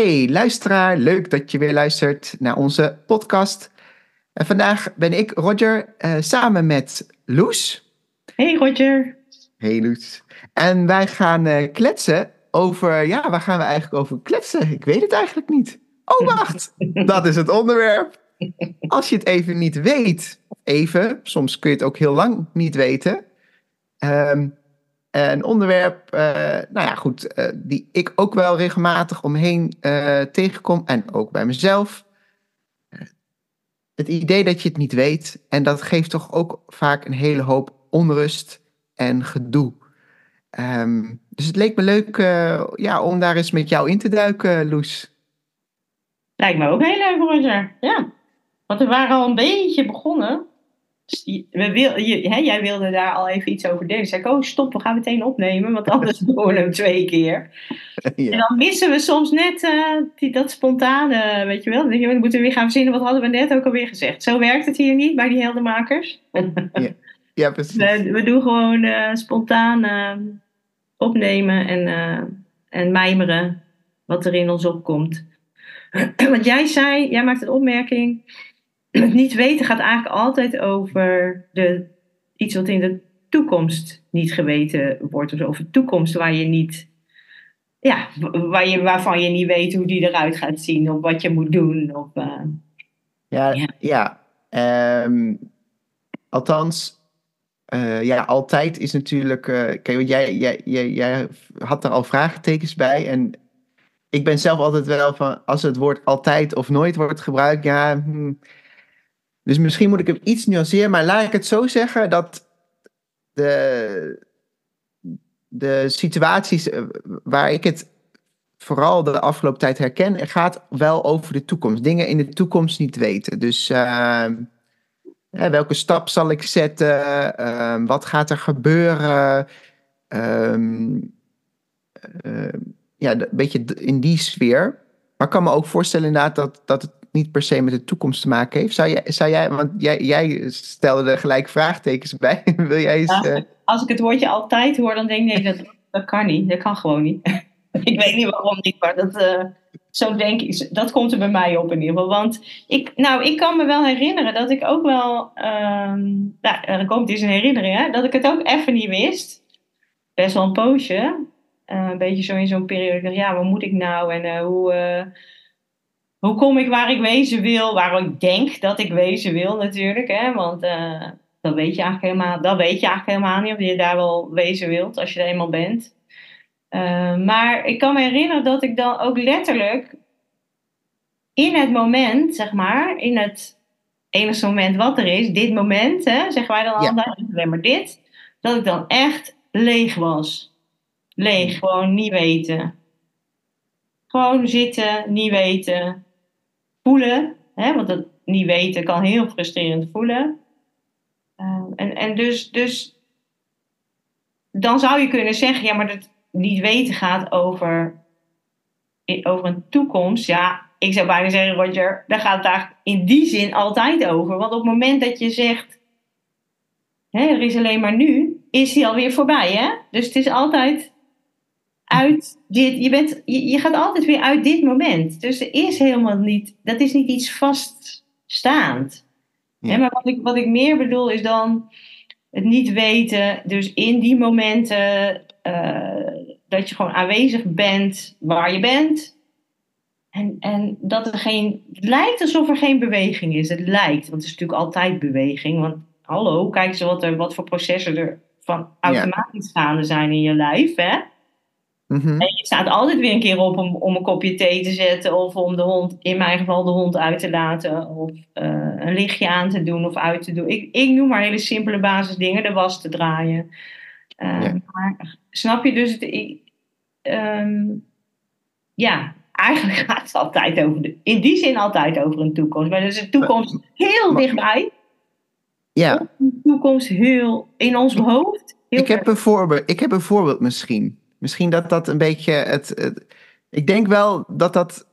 Hey luisteraar, leuk dat je weer luistert naar onze podcast. En vandaag ben ik, Roger, uh, samen met Loes. Hey Roger. Hey Loes. En wij gaan uh, kletsen over, ja, waar gaan we eigenlijk over kletsen? Ik weet het eigenlijk niet. Oh, wacht, dat is het onderwerp. Als je het even niet weet, even, soms kun je het ook heel lang niet weten. Um, een onderwerp, uh, nou ja, goed, uh, die ik ook wel regelmatig omheen tegenkom en ook bij mezelf. Het idee dat je het niet weet en dat geeft toch ook vaak een hele hoop onrust en gedoe. Um, dus het leek me leuk ja, om daar eens met jou in te duiken, Loes. Lijkt me ook heel leuk, Roger. Ja, want we waren al een beetje begonnen we wil, je, hè, jij wilde daar al even iets over delen. Zei ik, oh stop, we gaan meteen opnemen, want anders doen we hem twee keer. Ja. En dan missen we soms net uh, die, dat spontane, weet je wel. Dan, dan moeten we weer gaan verzinnen, wat hadden we net ook alweer gezegd. Zo werkt het hier niet bij die heldenmakers. ja. ja, precies. We, we doen gewoon uh, spontaan uh, opnemen en, en mijmeren wat er in ons opkomt. Want jij zei, jij maakt een opmerking het niet weten gaat eigenlijk altijd over de, iets wat in de toekomst niet geweten wordt. Of over de toekomst waar je niet, ja, waar je, waarvan je niet weet hoe die eruit gaat zien of wat je moet doen. Of, uh, ja, ja. ja. Um, althans, uh, ja, altijd is natuurlijk. Uh, kijk, want jij, jij, jij, jij had er al vraagtekens bij. En ik ben zelf altijd wel van. Als het woord altijd of nooit wordt gebruikt, ja. Hm, dus misschien moet ik hem iets nuanceren, maar laat ik het zo zeggen dat de, de situaties eh, waar ik het vooral de afgelopen tijd herken, gaat wel over de toekomst. Dingen in de toekomst niet weten. Dus uh, welke stap zal ik zetten? Uh, wat gaat er gebeuren? Uh, ja, een beetje in die sfeer. Maar ik kan me ook voorstellen inderdaad dat, dat het niet per se met de toekomst te maken heeft. Zou jij, zou jij want jij, jij stelde er gelijk vraagtekens bij. Wil jij eens, uh... Als ik het woordje altijd hoor, dan denk ik, nee, dat, dat kan niet. Dat kan gewoon niet. ik weet niet waarom niet, maar dat, uh, zo denk ik, dat komt er bij mij op in ieder geval. Want ik, nou, ik kan me wel herinneren dat ik ook wel, um, nou, er komt dus een herinnering, hè, dat ik het ook even niet wist. Best wel een poosje. Uh, een beetje zo in zo'n periode. Ja, wat moet ik nou en hoe hoe kom ik waar ik wezen wil, waar ik denk dat ik wezen wil natuurlijk. Hè? Want uh, dat, weet je eigenlijk helemaal, dat weet je eigenlijk helemaal niet of je daar wel wezen wilt als je er eenmaal bent. Uh, maar ik kan me herinneren dat ik dan ook letterlijk in het moment, zeg maar, in het enige moment wat er is, dit moment, hè, zeggen wij dan altijd, alleen maar dit, dat ik dan echt leeg was. Leeg, gewoon niet weten. Gewoon zitten, niet weten voelen. Hè, want dat niet weten kan heel frustrerend voelen. Uh, en en dus, dus dan zou je kunnen zeggen, ja, maar dat niet weten gaat over, over een toekomst. Ja, ik zou bijna zeggen, Roger, daar gaat het eigenlijk in die zin altijd over. Want op het moment dat je zegt, hè, er is alleen maar nu, is die alweer voorbij. Hè? Dus het is altijd uit dit. Je, bent, je, je, gaat altijd weer uit dit moment. Dus er is helemaal niet. Dat is niet iets vaststaand. Ja. maar wat ik, wat ik meer bedoel is dan het niet weten. Dus in die momenten uh, dat je gewoon aanwezig bent waar je bent. En, en dat er geen. Het lijkt alsof er geen beweging is. Het lijkt, want het is natuurlijk altijd beweging. Want hallo, kijk eens wat, er, wat voor processen er van automatisch gaande zijn in je lijf. Hè? Mhm. En je staat altijd weer een keer op om, om een kopje thee te zetten. Of om de hond, in mijn geval de hond uit te laten. Of eh, een lichtje aan te doen of uit te doen. Ik, ik noem maar hele simpele basisdingen. De was te draaien. Uh, Ja. Maar snap je dus... Het, ik- ehm, ja, eigenlijk gaat het altijd over... De, in die zin altijd over een toekomst. Maar dus de toekomst heel maar- dichtbij. Ja, De toekomst heel in ons hoofd. Heel ik heb, een voorbeeld, ik heb een voorbeeld misschien. Misschien dat dat een beetje het... ik denk wel dat dat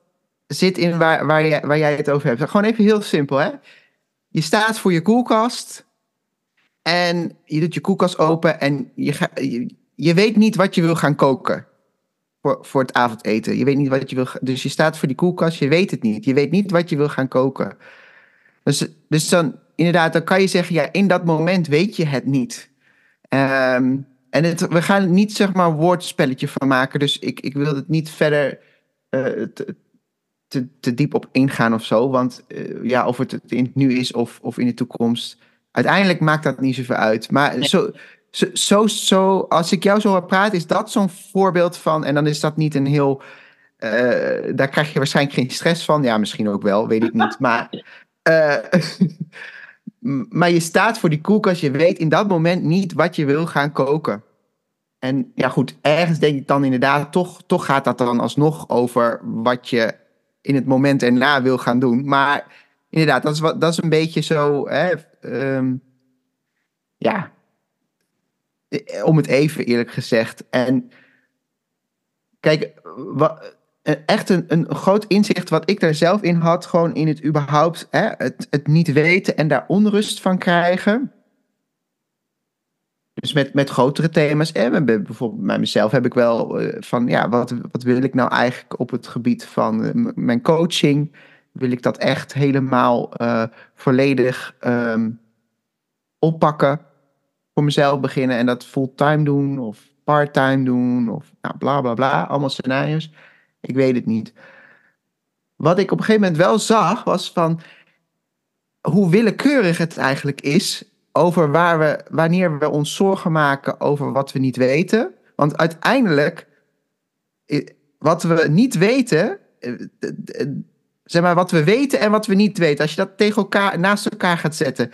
zit in waar, waar, jij, waar jij het over hebt. Gewoon even heel simpel, hè. Je staat voor je koelkast en je doet je koelkast open en je, je, je weet niet wat je wil gaan koken voor, voor het avondeten. Je weet niet wat je wil. Dus je staat voor die koelkast, je weet het niet. Je weet niet wat je wil gaan koken. Dus, dus dan, inderdaad, dan kan je zeggen, ja, in dat moment weet je het niet. Ehm, en het, we gaan er niet, zeg maar, een woordspelletje van maken. Dus ik, ik wil het niet verder eh, te, te, te diep op ingaan of zo. Want eh, ja, of het in het nu is of, of in de toekomst. Uiteindelijk maakt dat niet zoveel uit. Maar Nee. zo, zo, zo, zo, als ik jou zo hoor praten, is dat zo'n voorbeeld van. En dan is dat niet een heel. eh, daar krijg je waarschijnlijk geen stress van. Ja, misschien ook wel, weet ik niet. Maar. maar je staat voor die koelkast, je weet in dat moment niet wat je wil gaan koken. En ja, goed, ergens denk ik dan inderdaad, toch, toch gaat dat dan alsnog over wat je in het moment erna wil gaan doen. Maar inderdaad, dat is, wat, dat is een beetje zo, hè, ehm, ja, eh, om het even eerlijk gezegd. En kijk, wa- eh, echt een, een groot inzicht wat ik daar zelf in had, gewoon in het überhaupt, hè, het, het niet weten en daar onrust van krijgen. Dus met, met grotere thema's. En bij- bijvoorbeeld bij mezelf heb ik wel eh, van, ja, wat, wat wil ik nou eigenlijk op het gebied van eh, mijn coaching? Wil ik dat echt helemaal eh, volledig ehm, oppakken? Voor mezelf beginnen en dat fulltime doen of parttime doen of nou, bla bla bla. Allemaal scenario's. Ik weet het niet. Wat ik op een gegeven moment wel zag was van hoe willekeurig het eigenlijk is over waar we, wanneer we ons zorgen maken over wat we niet weten. Want uiteindelijk, wat we niet weten, eh, zeg maar wat we weten en wat we niet weten, als je dat tegen elkaar, naast elkaar gaat zetten.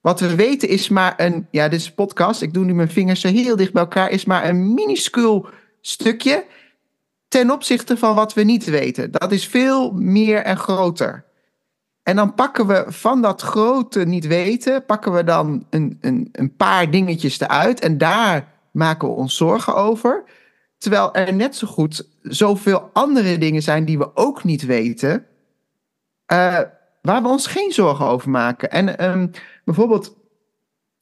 Wat we weten is maar een, ja, dit is een podcast, ik doe nu mijn vingers zo heel dicht bij elkaar, is maar een minuscuul stukje ten opzichte van wat we niet weten. Dat is veel meer en groter. En dan pakken we van dat grote niet weten, pakken we dan een, een, een paar dingetjes eruit en daar maken we ons zorgen over. Terwijl er net zo goed zoveel andere dingen zijn die we ook niet weten, eh, waar we ons geen zorgen over maken. En ehm, bijvoorbeeld,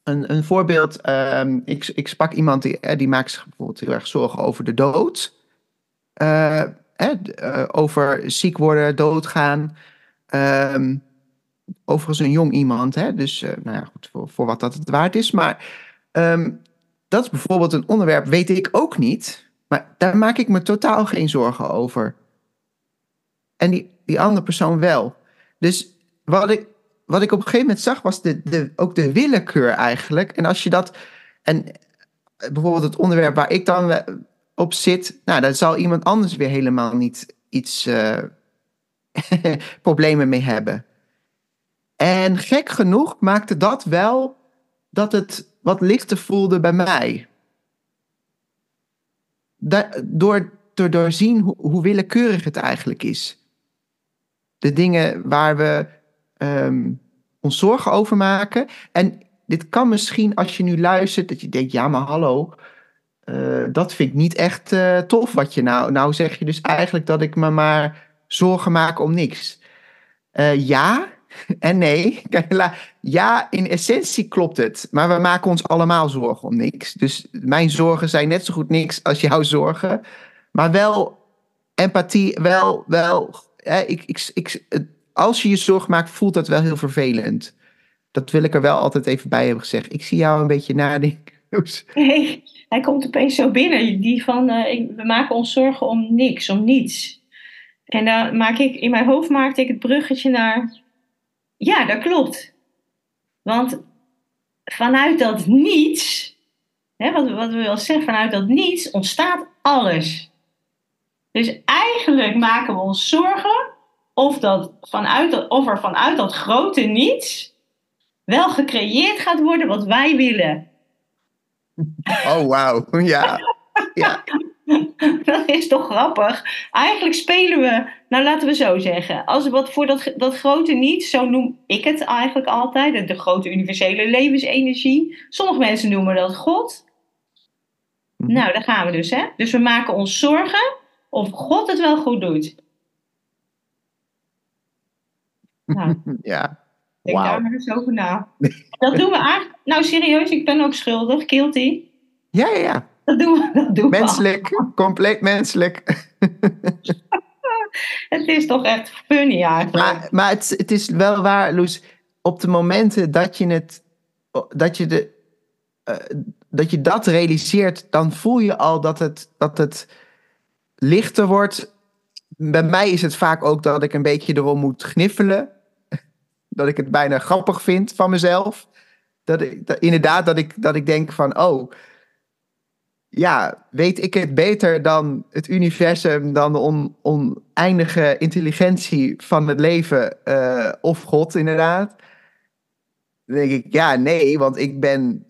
een, een voorbeeld, ehm, ik, ik sprak iemand die, eh, die maakt zich bijvoorbeeld heel erg zorgen over de dood. Eh, eh, over ziek worden, doodgaan. Ehm, overigens een jong iemand, hè? dus eh, nou ja, goed, voor, wat dat het waard is. Maar ehm, dat is bijvoorbeeld een onderwerp, weet ik ook niet. Maar daar maak ik me totaal geen zorgen over. En die, die andere persoon wel. Dus wat ik, wat ik op een gegeven moment zag, was de, de, ook de willekeur eigenlijk. En als je dat. En bijvoorbeeld het onderwerp waar ik dan op zit, nou, daar zal iemand anders weer helemaal niet iets eh, problemen mee hebben. En gek genoeg maakte dat wel dat het wat lichter voelde bij mij. Da- door, door doorzien hoe, hoe willekeurig het eigenlijk is. De dingen waar we ehm, ons zorgen over maken. En dit kan misschien als je nu luistert, dat je denkt, ja maar hallo, eh, dat vind ik niet echt eh, tof wat je nou... Nou zeg je dus eigenlijk dat ik me maar zorgen maak om niks. Eh, ja en nee. Ja, in essentie klopt het. Maar we maken ons allemaal zorgen om niks. Dus mijn zorgen zijn net zo goed niks als jouw zorgen. Maar wel empathie, wel... wel hè, ik, ik, als je je zorgen maakt, voelt dat wel heel vervelend. Dat wil ik er wel altijd even bij hebben gezegd. Ik zie jou een beetje nadenken. Nee, hij komt opeens zo binnen. Die van, eh, we maken ons zorgen om niks, om niets. En dan maak ik, in mijn hoofd maakte ik het bruggetje naar, ja, dat klopt. Want vanuit dat niets, hè, wat, wat we wel zeggen, vanuit dat niets ontstaat alles. Dus eigenlijk maken we ons zorgen of, dat vanuit, of er vanuit dat grote niets wel gecreëerd gaat worden wat wij willen. Oh, wauw. Ja. ja. Dat is toch grappig. Eigenlijk spelen we, nou laten we zo zeggen, als wat voor dat, dat grote niets, zo noem ik het eigenlijk altijd, de grote universele levensenergie. Sommige mensen noemen dat God. Mhm. Nou, daar gaan we dus, hè. Dus we maken ons zorgen of God het wel goed doet. Nou, ja. Denk wow. daar maar eens over na. Dat doen we eigenlijk. Nou, serieus, ik ben ook schuldig. Guilty. Ja, ja, ja. Dat doen we. Dat doen menselijk, we. compleet menselijk. het is toch echt funny eigenlijk. Maar, maar het, het is wel waar, Loes. Op de momenten dat je het. Dat je, de, uh, dat je dat realiseert, dan voel je al dat het, dat het lichter wordt. Bij mij is het vaak ook dat ik een beetje erom moet gniffelen dat ik het bijna grappig vind van mezelf. Dat ik, dat, inderdaad, dat ik, dat ik denk van, oh, ja, weet ik het beter dan het universum, dan de on, oneindige intelligentie van het leven uh, of God, inderdaad? Dan denk ik, ja, nee, want ik ben,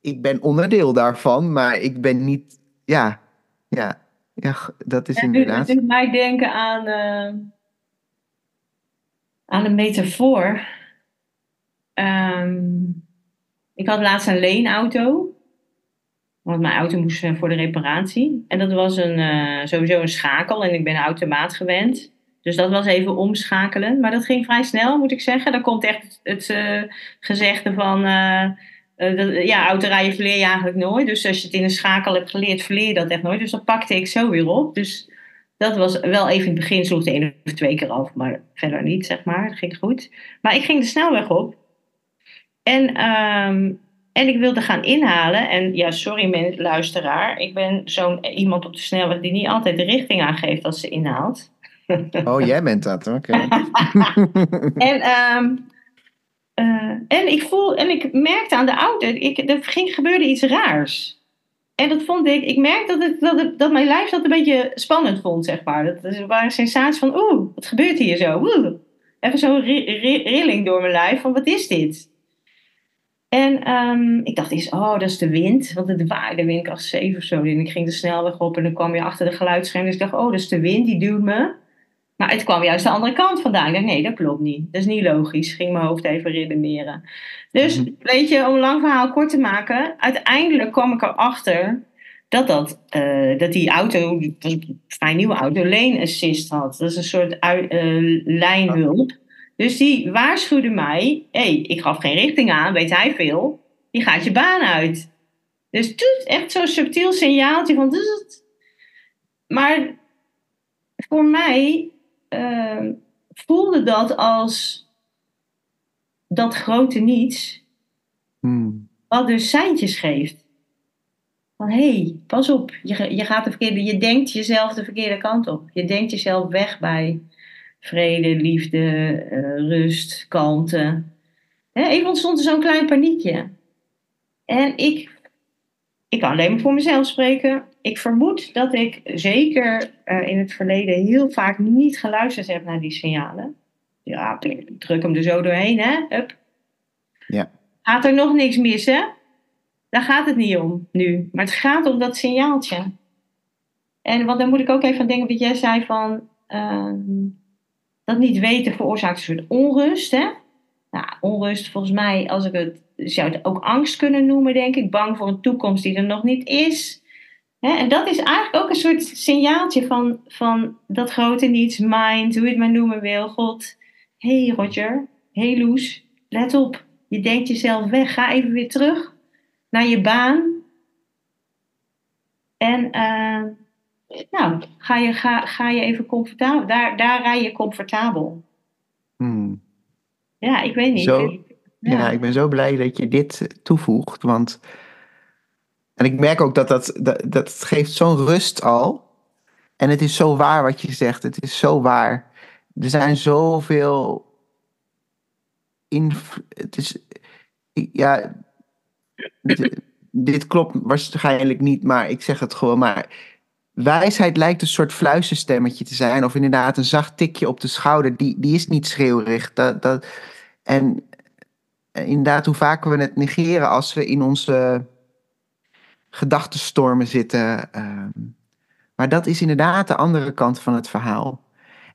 ik ben onderdeel daarvan, maar ik ben niet, ja, ja, ja dat is inderdaad. Het doet mij denken aan. Uh aan een metafoor. Um, ik had laatst een leenauto. Want mijn auto moest eh, voor de reparatie. En dat was een, uh, sowieso een schakel. En ik ben automaat gewend. Dus dat was even omschakelen. Maar dat ging vrij snel, moet ik zeggen. Daar komt echt het uh, gezegde van... Dat, ja, autorijden verleer je eigenlijk nooit. Dus als je het in een schakel hebt geleerd, verleer je dat echt nooit. Dus dat pakte ik zo weer op. Dus dat was wel even in het begin, sloeg de één of twee keer af, maar verder niet, zeg maar. Dat ging goed. Maar ik ging de snelweg op. En, um, en ik wilde gaan inhalen. En ja, sorry men, luisteraar. Ik ben zo'n iemand op de snelweg die niet altijd de richting aangeeft als ze inhaalt. Oh, jij bent dat, oké. en, um, uh, en ik voel, en ik merkte aan de auto, ik, er ging, gebeurde iets raars. En dat vond ik, ik merk dat, het, dat, het, dat mijn lijf dat een beetje spannend vond, zeg maar. Dat was een sensatie van, oeh, wat gebeurt hier zo? Oeh. Even zo'n rilling door mijn lijf van, wat is dit? En um, ik dacht eens, oh, dat is de wind. Want het waaide windkracht 7 of zo. En ik ging de snelweg op en dan kwam je achter de geluidsscherm. Dus ik dacht, oh, dat is de wind, die duwt me. Maar het kwam juist de andere kant vandaan. Ik dacht, nee, dat klopt niet. Dat is niet logisch. Ging mijn hoofd even redeneren. Dus, mhm. weet je, om een lang verhaal kort te maken. Uiteindelijk kwam ik erachter dat, dat, uh, dat die auto, was een nieuwe auto, lane assist had. Dat is een soort uh, lijnhulp. Dus die waarschuwde mij, hé, hey, ik gaf geen richting aan, weet hij veel. Je gaat je baan uit. Dus het echt zo'n subtiel signaaltje van... Maar voor mij uh, voelde dat als dat grote niets, hmm. wat dus seintjes geeft. Van hé, hey, pas op, je, je, gaat de verkeerde, je denkt jezelf de verkeerde kant op. Je denkt jezelf weg bij vrede, liefde, uh, rust, kalmte. Hè, even ontstond er zo'n klein paniekje. En ik, ik kan alleen maar voor mezelf spreken ik vermoed dat ik zeker uh, in het verleden heel vaak niet geluisterd heb naar die signalen. Ja, druk hem er zo doorheen, hè? Hup. Ja. Gaat er nog niks missen? Daar gaat het niet om nu. Maar het gaat om dat signaaltje. En want dan moet ik ook even aan denken wat jij zei van... Uh, dat niet weten veroorzaakt een soort onrust, hè? Nou, onrust volgens mij, als ik het... zou het ook angst kunnen noemen, denk ik. Bang voor een toekomst die er nog niet is en dat is eigenlijk ook een soort signaaltje van, van dat grote niets, mind, hoe je het maar noemen wil. God, hey Roger, hey Loes, let op. Je denkt jezelf weg. Ga even weer terug naar je baan. En uh, nou, ga je, ga, ga je even comfortabel. Daar, daar rij je comfortabel. Hmm. Ja, ik weet niet. Zo, ja. ja. ik ben zo blij dat je dit toevoegt. Want en ik merk ook dat dat, dat, dat geeft zo'n rust al. En het is zo waar wat je zegt. Het is zo waar. Er zijn zoveel. Inv het is. Ja. dit klopt waarschijnlijk niet, maar ik zeg het gewoon maar. Wijsheid lijkt een soort fluisterstemmetje te zijn, of inderdaad een zacht tikje op de schouder. Die, die is niet schreeuwrig. Dat, dat, en inderdaad, hoe vaker we het negeren als we in onze gedachtenstormen zitten. Uh, maar dat is inderdaad de andere kant van het verhaal.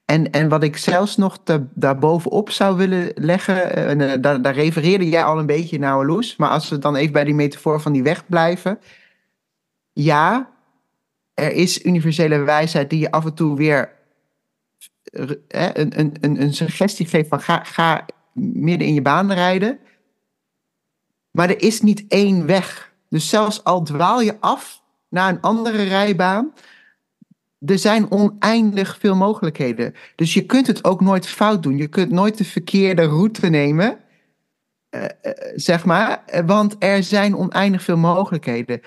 En, en wat ik zelfs nog te, daarbovenop zou willen leggen, eh, en, uh, daar, daar, refereerde jij al een beetje naar, Loes, maar als we dan even bij die metafoor van die weg blijven. Ja, er is universele wijsheid die je af en toe weer uh, een, een, een, een suggestie geeft van ga, ga midden in je baan rijden. Maar er is niet één weg. Dus zelfs al dwaal je af naar een andere rijbaan, er zijn oneindig veel mogelijkheden. Dus je kunt het ook nooit fout doen. Je kunt nooit de verkeerde route nemen, uh, uh, zeg maar, want er zijn oneindig veel mogelijkheden.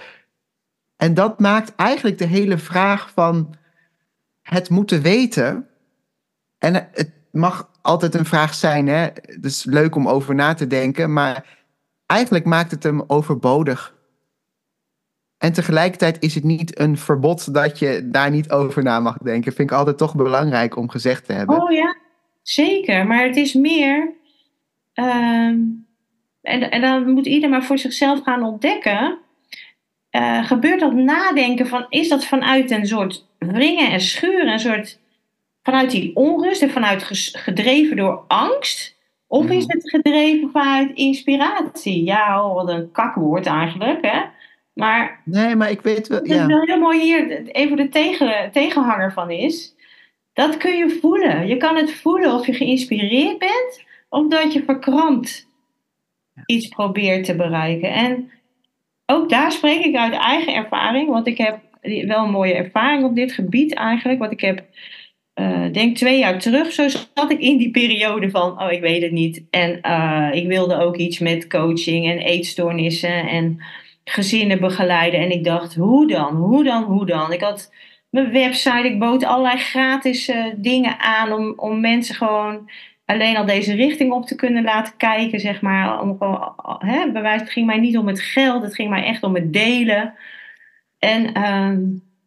En dat maakt eigenlijk de hele vraag van het moeten weten. En het mag altijd een vraag zijn, hè? Het is leuk om over na te denken, maar eigenlijk maakt het hem overbodig. En tegelijkertijd is het niet een verbod dat je daar niet over na mag denken. Vind ik altijd toch belangrijk om gezegd te hebben. Oh ja, zeker. Maar het is meer. Uh, en, en dan moet ieder maar voor zichzelf gaan ontdekken. Uh, gebeurt dat nadenken van, is dat vanuit een soort wringen en schuren, een soort vanuit die onrust en vanuit gedreven door angst? Of is mhm. het gedreven vanuit inspiratie? Ja, oh, wat een kakwoord eigenlijk, hè? Maar, nee, maar ik weet wel. Ja. Wat heel mooi hier even de tegen, tegenhanger van is. Dat kun je voelen. Je kan het voelen of je geïnspireerd bent of dat je verkrampt iets probeert te bereiken. En ook daar spreek ik uit eigen ervaring, want ik heb wel een mooie ervaring op dit gebied eigenlijk. Want ik heb, uh, denk twee jaar terug, zo zat ik in die periode van, oh ik weet het niet. En uh, ik wilde ook iets met coaching en eetstoornissen en gezinnen begeleiden. En ik dacht, hoe dan? Hoe dan? Hoe dan? Ik had mijn website, ik bood allerlei gratis uh, dingen aan om, om mensen gewoon alleen al deze richting op te kunnen laten kijken, zeg maar. Om bewijs, het ging mij niet om het geld, het ging mij echt om het delen. En uh,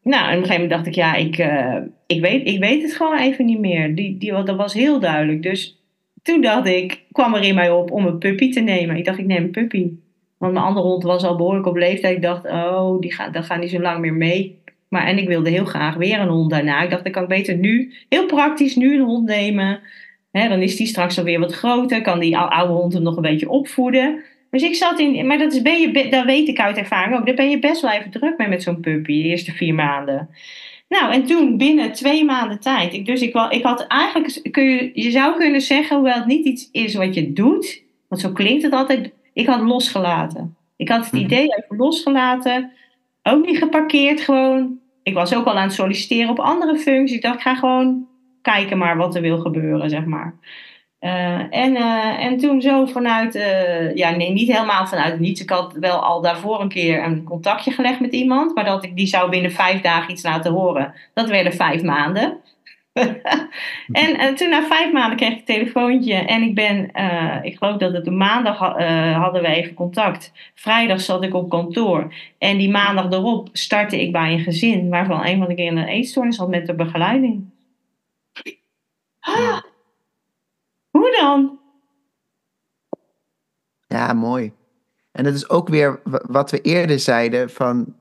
nou, op een gegeven moment dacht ik, ja, ik, uh, ik, weet, ik weet het gewoon even niet meer. Die, die, dat was heel duidelijk. Dus toen dacht ik, kwam er in mij op om een puppy te nemen. Ik dacht, ik neem een puppy. Want mijn andere hond was al behoorlijk op leeftijd. Ik dacht, oh, die gaat, dat gaat niet zo lang meer mee. Maar, en ik wilde heel graag weer een hond daarna. Ik dacht, dan kan ik beter nu, heel praktisch, nu een hond nemen. Dan is die straks alweer wat groter. Kan die oude hond hem nog een beetje opvoeden. Dus ik zat in, maar dat, is, ben je, dat weet ik uit ervaring ook. Daar ben je best wel even druk mee met zo'n puppy, de eerste vier maanden. Nou, en toen binnen twee maanden tijd. Ik, dus ik, wel, ik had eigenlijk, kun je, je zou kunnen zeggen, hoewel het niet iets is wat je doet. Want zo klinkt het altijd ik had losgelaten. Ik had het mhm. idee even losgelaten. Ook niet geparkeerd gewoon. Ik was ook al aan het solliciteren op andere functies. Ik dacht, ik ga gewoon kijken maar wat er wil gebeuren, zeg maar. Uh, en, uh, en toen zo vanuit, uh, ja nee, niet helemaal vanuit niets. Ik had wel al daarvoor een keer een contactje gelegd met iemand. Maar dat ik die zou binnen vijf dagen iets laten horen. Dat werden vijf maanden. en toen na vijf maanden kreeg ik een telefoontje en ik ben, ik geloof dat het een maandag hadden we even contact. Vrijdag zat ik op kantoor en die maandag erop startte ik bij een gezin waarvan een van de kinderen een eetstoornis had met de begeleiding. Ah, hoe dan? Ja, mooi. En dat is ook weer wat we eerder zeiden van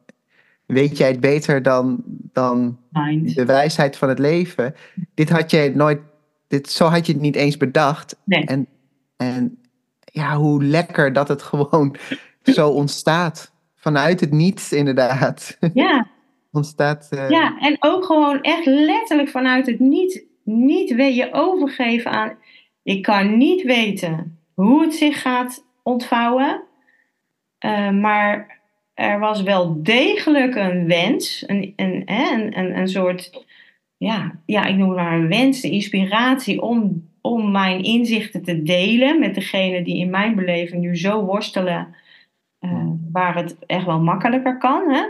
weet jij het beter dan, dan de wijsheid van het leven. Dit had je nooit, dit, zo had je het niet eens bedacht. Nee. En, en ja, hoe lekker dat het gewoon zo ontstaat. Vanuit het niets, inderdaad. Ja. ontstaat. Uh... Ja, en ook gewoon echt letterlijk vanuit het niet, niet je overgeven aan. Ik kan niet weten hoe het zich gaat ontvouwen. Uh, maar er was wel degelijk een wens, een, een, een, een, een soort, ja, ja, ik noem het maar een wens, de inspiratie om, om mijn inzichten te delen met degene die in mijn beleving nu zo worstelen, uh, waar het echt wel makkelijker kan. Hè?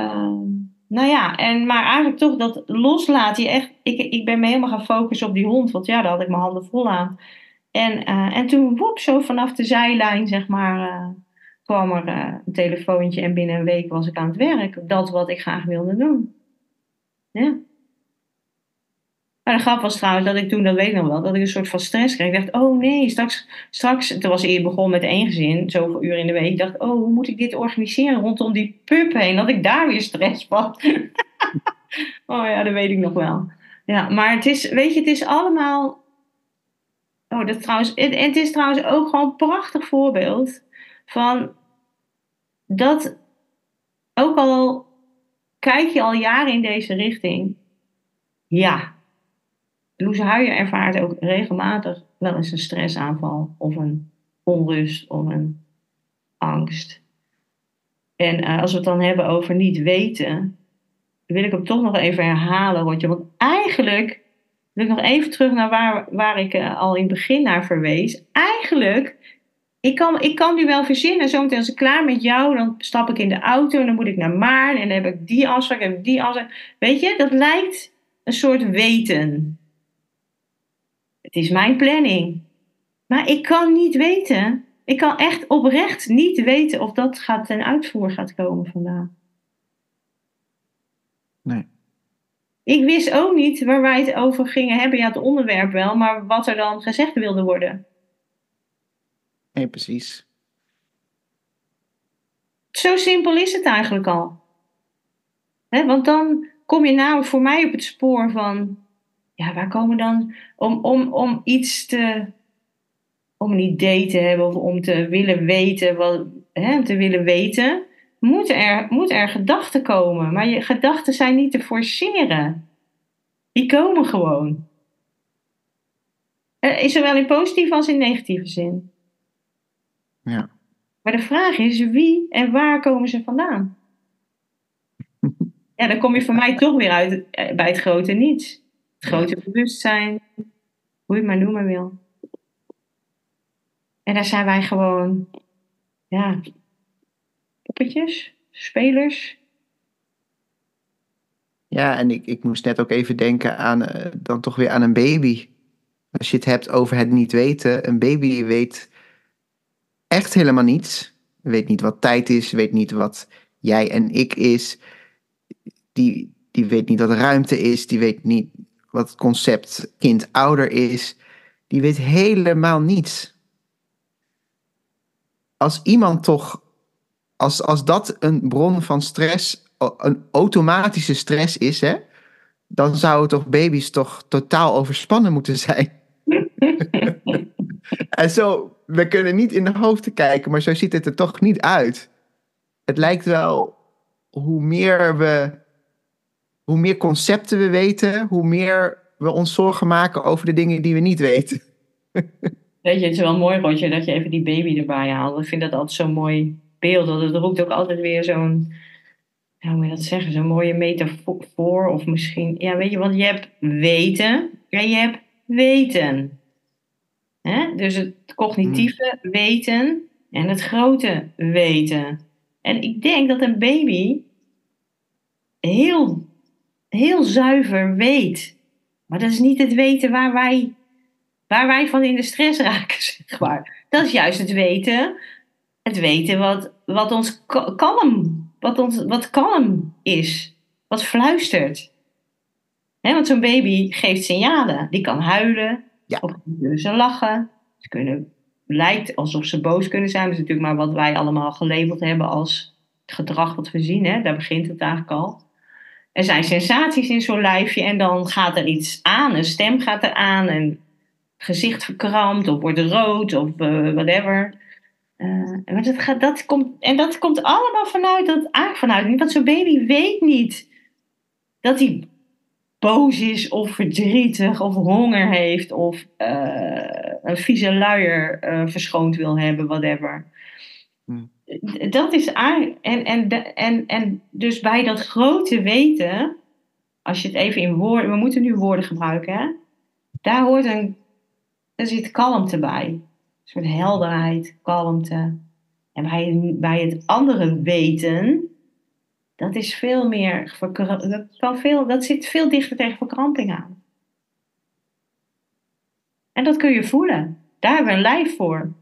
Uh, nou ja, en, maar eigenlijk toch dat loslaten. Je echt, ik, ik ben me helemaal gaan focussen op die hond. Want ja, daar had ik mijn handen vol aan. En, uh, en toen, woep, zo vanaf de zijlijn, zeg maar, uh, kwam er uh, een telefoontje. En binnen een week was ik aan het werk. Dat wat ik graag wilde doen. Ja. Maar de grap was trouwens dat ik toen, dat weet ik nog wel, dat ik een soort van stress kreeg. Ik dacht, oh nee, straks, straks toen was ik begon met één gezin, zoveel uur in de week. Ik dacht, oh, hoe moet ik dit organiseren rondom die pup heen? Dat ik daar weer stress van. oh ja, dat weet ik nog wel. Ja, maar het is, weet je, het is allemaal. Oh, dat trouwens. En het is trouwens ook gewoon een prachtig voorbeeld van dat ook al kijk je al jaren in deze richting. Ja, Loes Huijer ervaart ook regelmatig wel eens een stressaanval of een onrust of een angst. En uh, als we het dan hebben over niet weten, wil ik hem toch nog even herhalen. Want eigenlijk wil ik nog even terug naar waar, waar ik uh, al in het begin naar verwees. Eigenlijk, ik kan, ik kan nu wel verzinnen. Zometeen als ik klaar met jou, dan stap ik in de auto en dan moet ik naar Maarn en dan heb ik die afspraak en die afspraak. Weet je, dat lijkt een soort weten. Het is mijn planning. Maar ik kan niet weten. Ik kan echt oprecht niet weten of dat gaat ten uitvoer gaat komen vandaag. Nee. Ik wist ook niet waar wij het over gingen hebben. Ja, het onderwerp wel, maar wat er dan gezegd wilde worden. Nee, precies. Zo simpel is het eigenlijk al. He, want dan kom je nou voor mij op het spoor van ja, waar komen dan om, om, om iets te, om een idee te hebben of om te willen weten, wat, hè, te willen weten, moeten er, moet er gedachten komen. Maar je gedachten zijn niet te forceren. Die komen gewoon. Uh, zowel in positieve als in negatieve zin. Ja. Maar de vraag is wie en waar komen ze vandaan? ja, dan kom je voor mij toch weer uit eh, bij het grote niets. Het grote bewustzijn, hoe je het maar noemen wil. En daar zijn wij gewoon, ja, poppetjes, spelers. Ja, en ik, ik moest net ook even denken aan, uh, dan toch weer aan een baby. Als je het hebt over het niet weten, een baby weet echt helemaal niets. Weet niet wat tijd is, weet niet wat jij en ik is. Die, die weet niet wat ruimte is, die weet niet wat het concept kind-ouder is, die weet helemaal niets. Als iemand toch, als, als dat een bron van stress, een automatische stress is, hè, dan zouden toch baby's toch totaal overspannen moeten zijn. en zo, we kunnen niet in de hoofden kijken, maar zo ziet het er toch niet uit. Het lijkt wel, hoe meer we hoe meer concepten we weten, hoe meer we ons zorgen maken over de dingen die we niet weten. Weet je, het is wel mooi, Rotje, dat je even die baby erbij haalt. Ik vind dat altijd zo'n mooi beeld. Dat het roept ook altijd weer zo'n, hoe moet je dat zeggen, zo'n mooie metafoor. Of misschien, ja, weet je, want je hebt weten en je hebt weten. Hè? Dus het cognitieve hmm. weten en het grote weten. En ik denk dat een baby heel heel zuiver weet. Maar dat is niet het weten waar wij, waar wij van in de stress raken, zeg maar. Dat is juist het weten, het weten wat, wat ons kalm, wat, ons, wat kalm is, wat fluistert. want zo'n baby geeft signalen. Die kan huilen, ja. of ze lachen. Ze kunnen, lijkt alsof ze boos kunnen zijn. Dat is natuurlijk maar wat wij allemaal gelabeld hebben als het gedrag wat we zien. Hè? Daar begint het eigenlijk al er zijn sensaties in zo'n lijfje en dan gaat er iets aan, een stem gaat er aan, een gezicht verkrampt of wordt rood of uh, whatever. Uh, maar dat gaat, dat komt, en dat komt allemaal vanuit dat vanuit, want zo'n baby weet niet dat hij boos is of verdrietig of honger heeft of uh, een vieze luier verschoond wil hebben, whatever. Dat is. En, en, en, en dus bij dat grote weten, als je het even in woorden. We moeten nu woorden gebruiken, hè? Daar hoort een. Er zit kalmte bij. Een soort helderheid, kalmte. En bij, bij het andere weten, dat is veel meer, dat, kan veel, dat zit veel dichter tegen verkramping aan. En dat kun je voelen. Daar hebben we een lijf voor.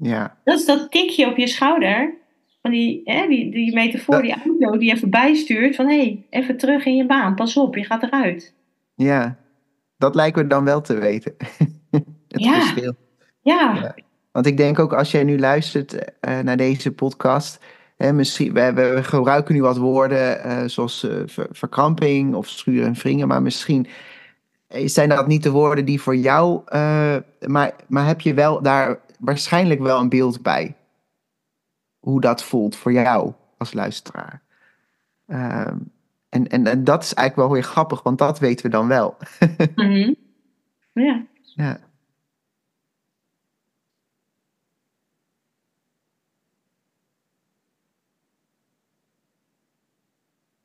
Ja. Dat is dat tikje op je schouder. Van die, hè, die, die metafoor, die auto die even bijstuurt. Van hé, hey, even terug in je baan. Pas op, je gaat eruit. Ja, dat lijken we dan wel te weten. Het Ja. verschil. Ja, Ja. Want ik denk ook als jij nu luistert eh, naar deze podcast. Hè, misschien, we, we gebruiken nu wat woorden eh, zoals eh, ver- verkramping of schuren en wringen. Maar misschien zijn dat niet de woorden die voor jou. maar, maar heb je wel daar waarschijnlijk wel een beeld bij. Hoe dat voelt voor jou als luisteraar. Ehm, en, en, en dat is eigenlijk wel weer grappig, want dat weten we dan wel. Mhm. ja. Ja.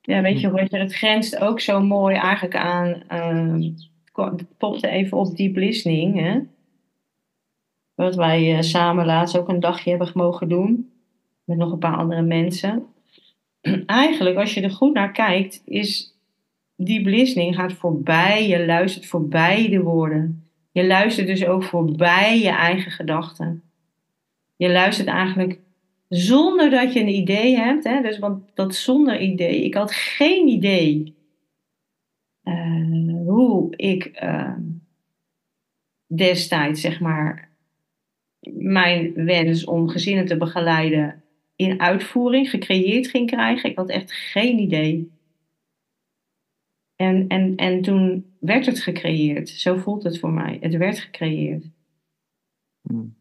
Ja, weet je, Roger, het grenst ook zo mooi eigenlijk aan. ehm, het popte even op deep listening, hè? Wat wij eh, samen laatst ook een dagje hebben mogen doen. Met nog een paar andere mensen. Eigenlijk, als je er goed naar kijkt, is deep listening gaat voorbij. Je luistert voorbij de woorden. Je luistert dus ook voorbij je eigen gedachten. Je luistert eigenlijk zonder dat je een idee hebt. Hè? Dus, want dat zonder idee. Ik had geen idee eh, hoe ik eh, destijds, zeg maar, mijn wens om gezinnen te begeleiden in uitvoering gecreëerd ging krijgen. Ik had echt geen idee. En, en, en toen werd het gecreëerd. Zo voelt het voor mij. Het werd gecreëerd. Hmm.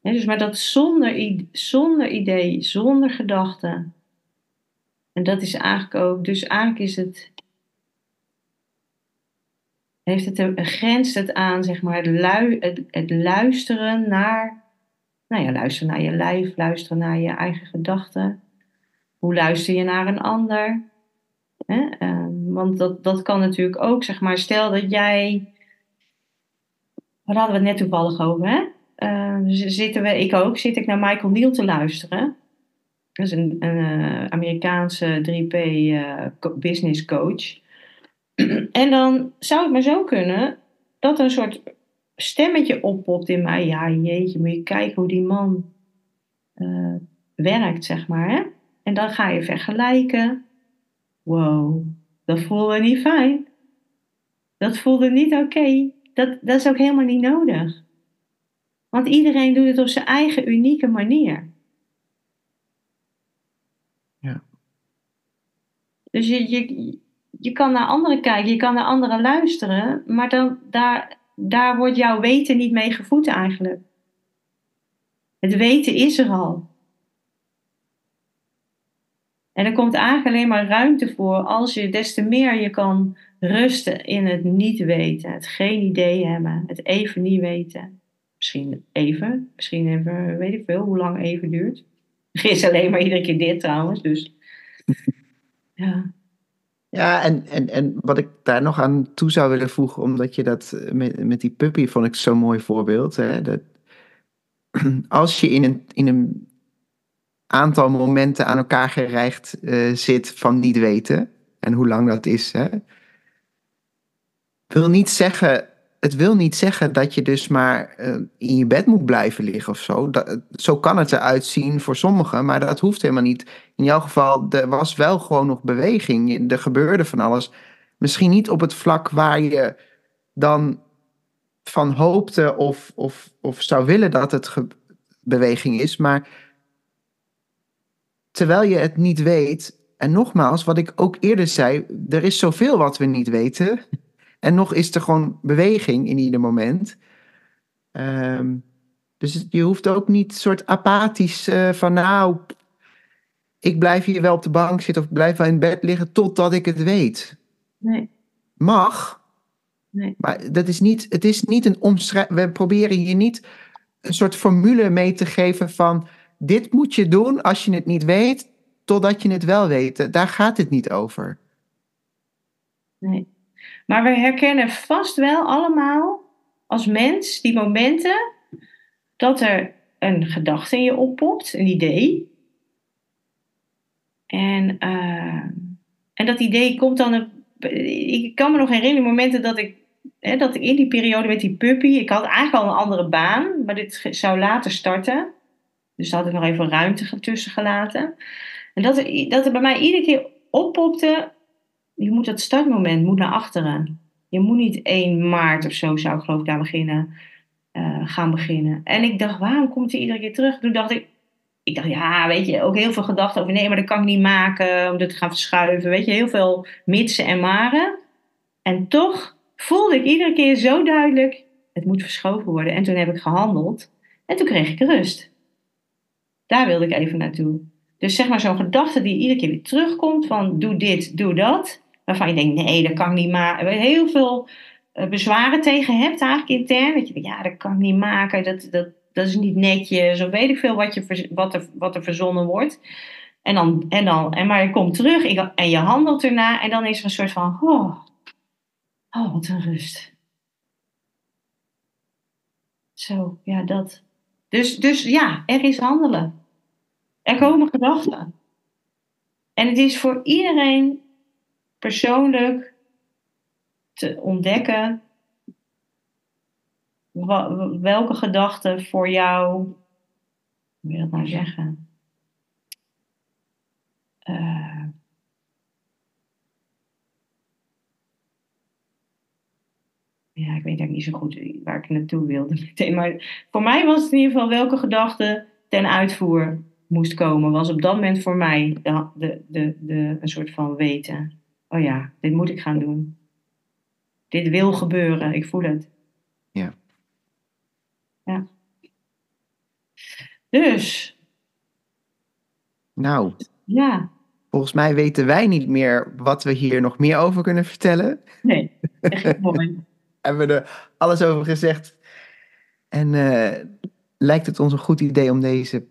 Dus maar dat zonder, zonder idee, zonder gedachte. En dat is eigenlijk ook, dus eigenlijk is het, heeft het, een- grenst het aan, zeg maar, het, lui, het, het luisteren naar, nou ja, luisteren naar je lijf, luisteren naar je eigen gedachten. Hoe luister je naar een ander? Hè? Ehm, want dat, dat kan natuurlijk ook, zeg maar, stel dat jij, waar hadden we het net toevallig over, hè? Eh, z- zitten we, ik ook, zit ik naar Michael Neal te luisteren. Dat is een, een eh, Amerikaanse 3P eh, business coach. en dan zou het maar zo kunnen dat er een soort stemmetje oppopt in mij. Ja, jeetje, moet je kijken hoe die man eh, werkt, zeg maar. Hè? En dan ga je vergelijken. Wow, dat voelde niet fijn. Dat voelde niet oké. Dat, dat is ook helemaal niet nodig. Want iedereen doet het op zijn eigen unieke manier. Ja. Dus je, je, je kan naar anderen kijken, je kan naar anderen luisteren, maar dan, daar, daar wordt jouw weten niet mee gevoed eigenlijk. Het weten is er al. En er komt eigenlijk alleen maar ruimte voor als je des te meer je kan rusten in het niet weten, het geen idee hebben, het even niet weten. Misschien even, misschien even, weet ik veel, hoe lang even duurt. Er is alleen maar iedere keer dit trouwens, dus. Ja. Ja, en, en, en wat ik daar nog aan toe zou willen voegen, omdat je dat eh, met, met die puppy vond ik zo'n mooi voorbeeld. Hè? Dat, als je in een, in een aantal momenten aan elkaar gereigd eh, zit van niet weten, en hoe lang dat is, hè, wil niet zeggen, het wil niet zeggen dat je dus maar eh, in je bed moet blijven liggen of zo. Dat, zo kan het eruit zien voor sommigen, maar dat hoeft helemaal niet. In jouw geval, er was wel gewoon nog beweging. Er gebeurde van alles. Misschien niet op het vlak waar je dan van hoopte of, of, of zou willen dat het beweging is, maar terwijl je het niet weet, en nogmaals, wat ik ook eerder zei, er is zoveel wat we niet weten. En nog is er gewoon beweging in ieder moment. Ehm, dus je hoeft ook niet soort apathisch eh, van nou, ik blijf hier wel op de bank zitten of blijf wel in bed liggen totdat ik het weet. Nee, Mag, nee. maar dat is niet, het is niet een omschrijving. We proberen hier niet een soort formule mee te geven van dit moet je doen als je het niet weet, totdat je het wel weet. Daar gaat het niet over. Nee. Maar we herkennen vast wel allemaal als mens die momenten dat er een gedachte in je oppopt, een idee. En, uh, en dat idee komt dan. Ik kan me nog herinneren momenten dat ik, hè, dat in die periode met die puppy. Ik had eigenlijk al een andere baan, maar dit zou later starten. Dus daar had ik nog even ruimte tussen gelaten. En dat dat er bij mij iedere keer oppopte. Je moet dat startmoment moet naar achteren. Je moet niet 1 maart of zo, zou ik geloof ik daar beginnen, uh, gaan beginnen. En ik dacht, waarom komt hij iedere keer terug? Toen dacht ik, ik dacht, ja, weet je, ook heel veel gedachten over nee, maar dat kan ik niet maken om dit te gaan verschuiven. Weet je, heel veel mitsen en maren. En toch voelde ik iedere keer zo duidelijk, het moet verschoven worden. En toen heb ik gehandeld en toen kreeg ik rust. Daar wilde ik even naartoe. Dus zeg maar zo'n gedachte die iedere keer weer terugkomt van doe dit, doe dat. Waarvan je denkt, nee, dat kan niet maken. Heel veel eh, bezwaren tegen hebt eigenlijk intern. Dat je denkt, ja, dat kan ik niet maken. Dat, dat, dat is niet netjes. Of weet ik veel wat, je, wat, er, wat er verzonnen wordt. En dan, en dan, en maar je komt terug en je handelt erna. En dan is er een soort van, oh, oh wat een rust. Zo, ja, dat. Dus, dus ja, er is handelen. Er komen gedachten. En het is voor iedereen persoonlijk te ontdekken welke gedachten voor jou, hoe wil je dat nou zeggen? Uh, ja, ik weet eigenlijk niet zo goed waar ik naartoe wilde meteen. Maar voor mij was het in ieder geval welke gedachte ten uitvoer moest komen. Was op dat moment voor mij de, de, de, de, een soort van weten. Oh ja, dit moet ik gaan doen. Dit wil gebeuren, ik voel het. Ja. Ja. Dus. Nou. Ja. Volgens mij weten wij niet meer wat we hier nog meer over kunnen vertellen. Nee, echt mooi. Hebben we er alles over gezegd. En uh, lijkt het ons een goed idee om deze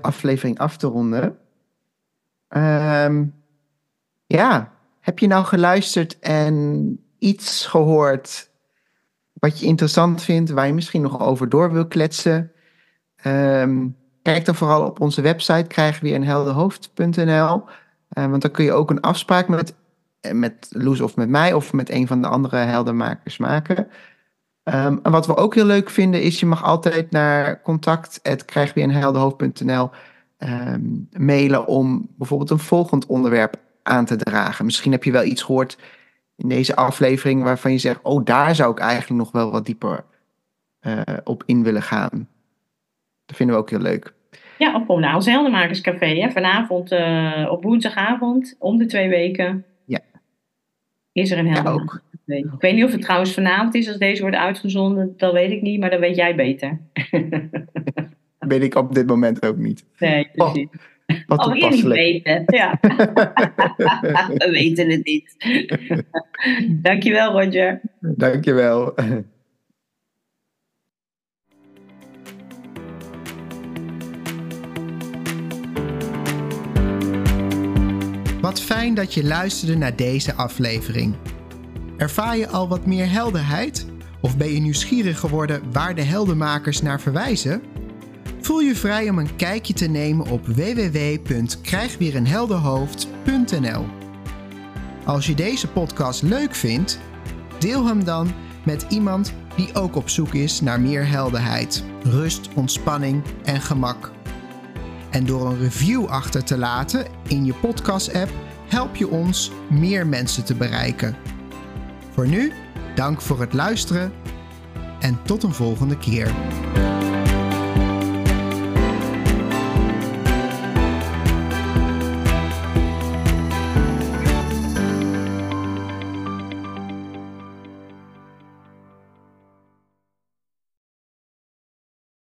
aflevering af te ronden. Um, ja, heb je nou geluisterd en iets gehoord wat je interessant vindt, waar je misschien nog over door wil kletsen? Um, kijk dan vooral op onze website, krijgen we een helderhoofd.nl. Uh, want dan kun je ook een afspraak met, met Loes of met mij of met een van de andere heldermakers maken. Um, en wat we ook heel leuk vinden is, je mag altijd naar contact.krijgweerenhelderhoofd.nl um, mailen om bijvoorbeeld een volgend onderwerp aan te dragen. Misschien heb je wel iets gehoord in deze aflevering waarvan je zegt, oh daar zou ik eigenlijk nog wel wat dieper uh, op in willen gaan. Dat vinden we ook heel leuk. Ja, naar ons Heldenmakerscafé. Hè? Vanavond, uh, op woensdagavond, om de twee weken. Ja. Is er een Heldenmakerscafé. Ja, ik weet niet of het trouwens vanavond is als deze wordt uitgezonden. Dat weet ik niet, maar dat weet jij beter. weet ik op dit moment ook niet. Nee, precies. Oh, wat oh, je niet weten. Ja. We weten het niet. Dankjewel, Roger. Dankjewel. Wat fijn dat je luisterde naar deze aflevering. Ervaar je al wat meer helderheid? Of ben je nieuwsgierig geworden waar de heldenmakers naar verwijzen? Voel je vrij om een kijkje te nemen op www.krijgweerenhelderhoofd.nl. Als je deze podcast leuk vindt, deel hem dan met iemand die ook op zoek is naar meer helderheid, rust, ontspanning en gemak. En door een review achter te laten in je podcast-app help je ons meer mensen te bereiken. Voor nu, dank voor het luisteren en tot een volgende keer.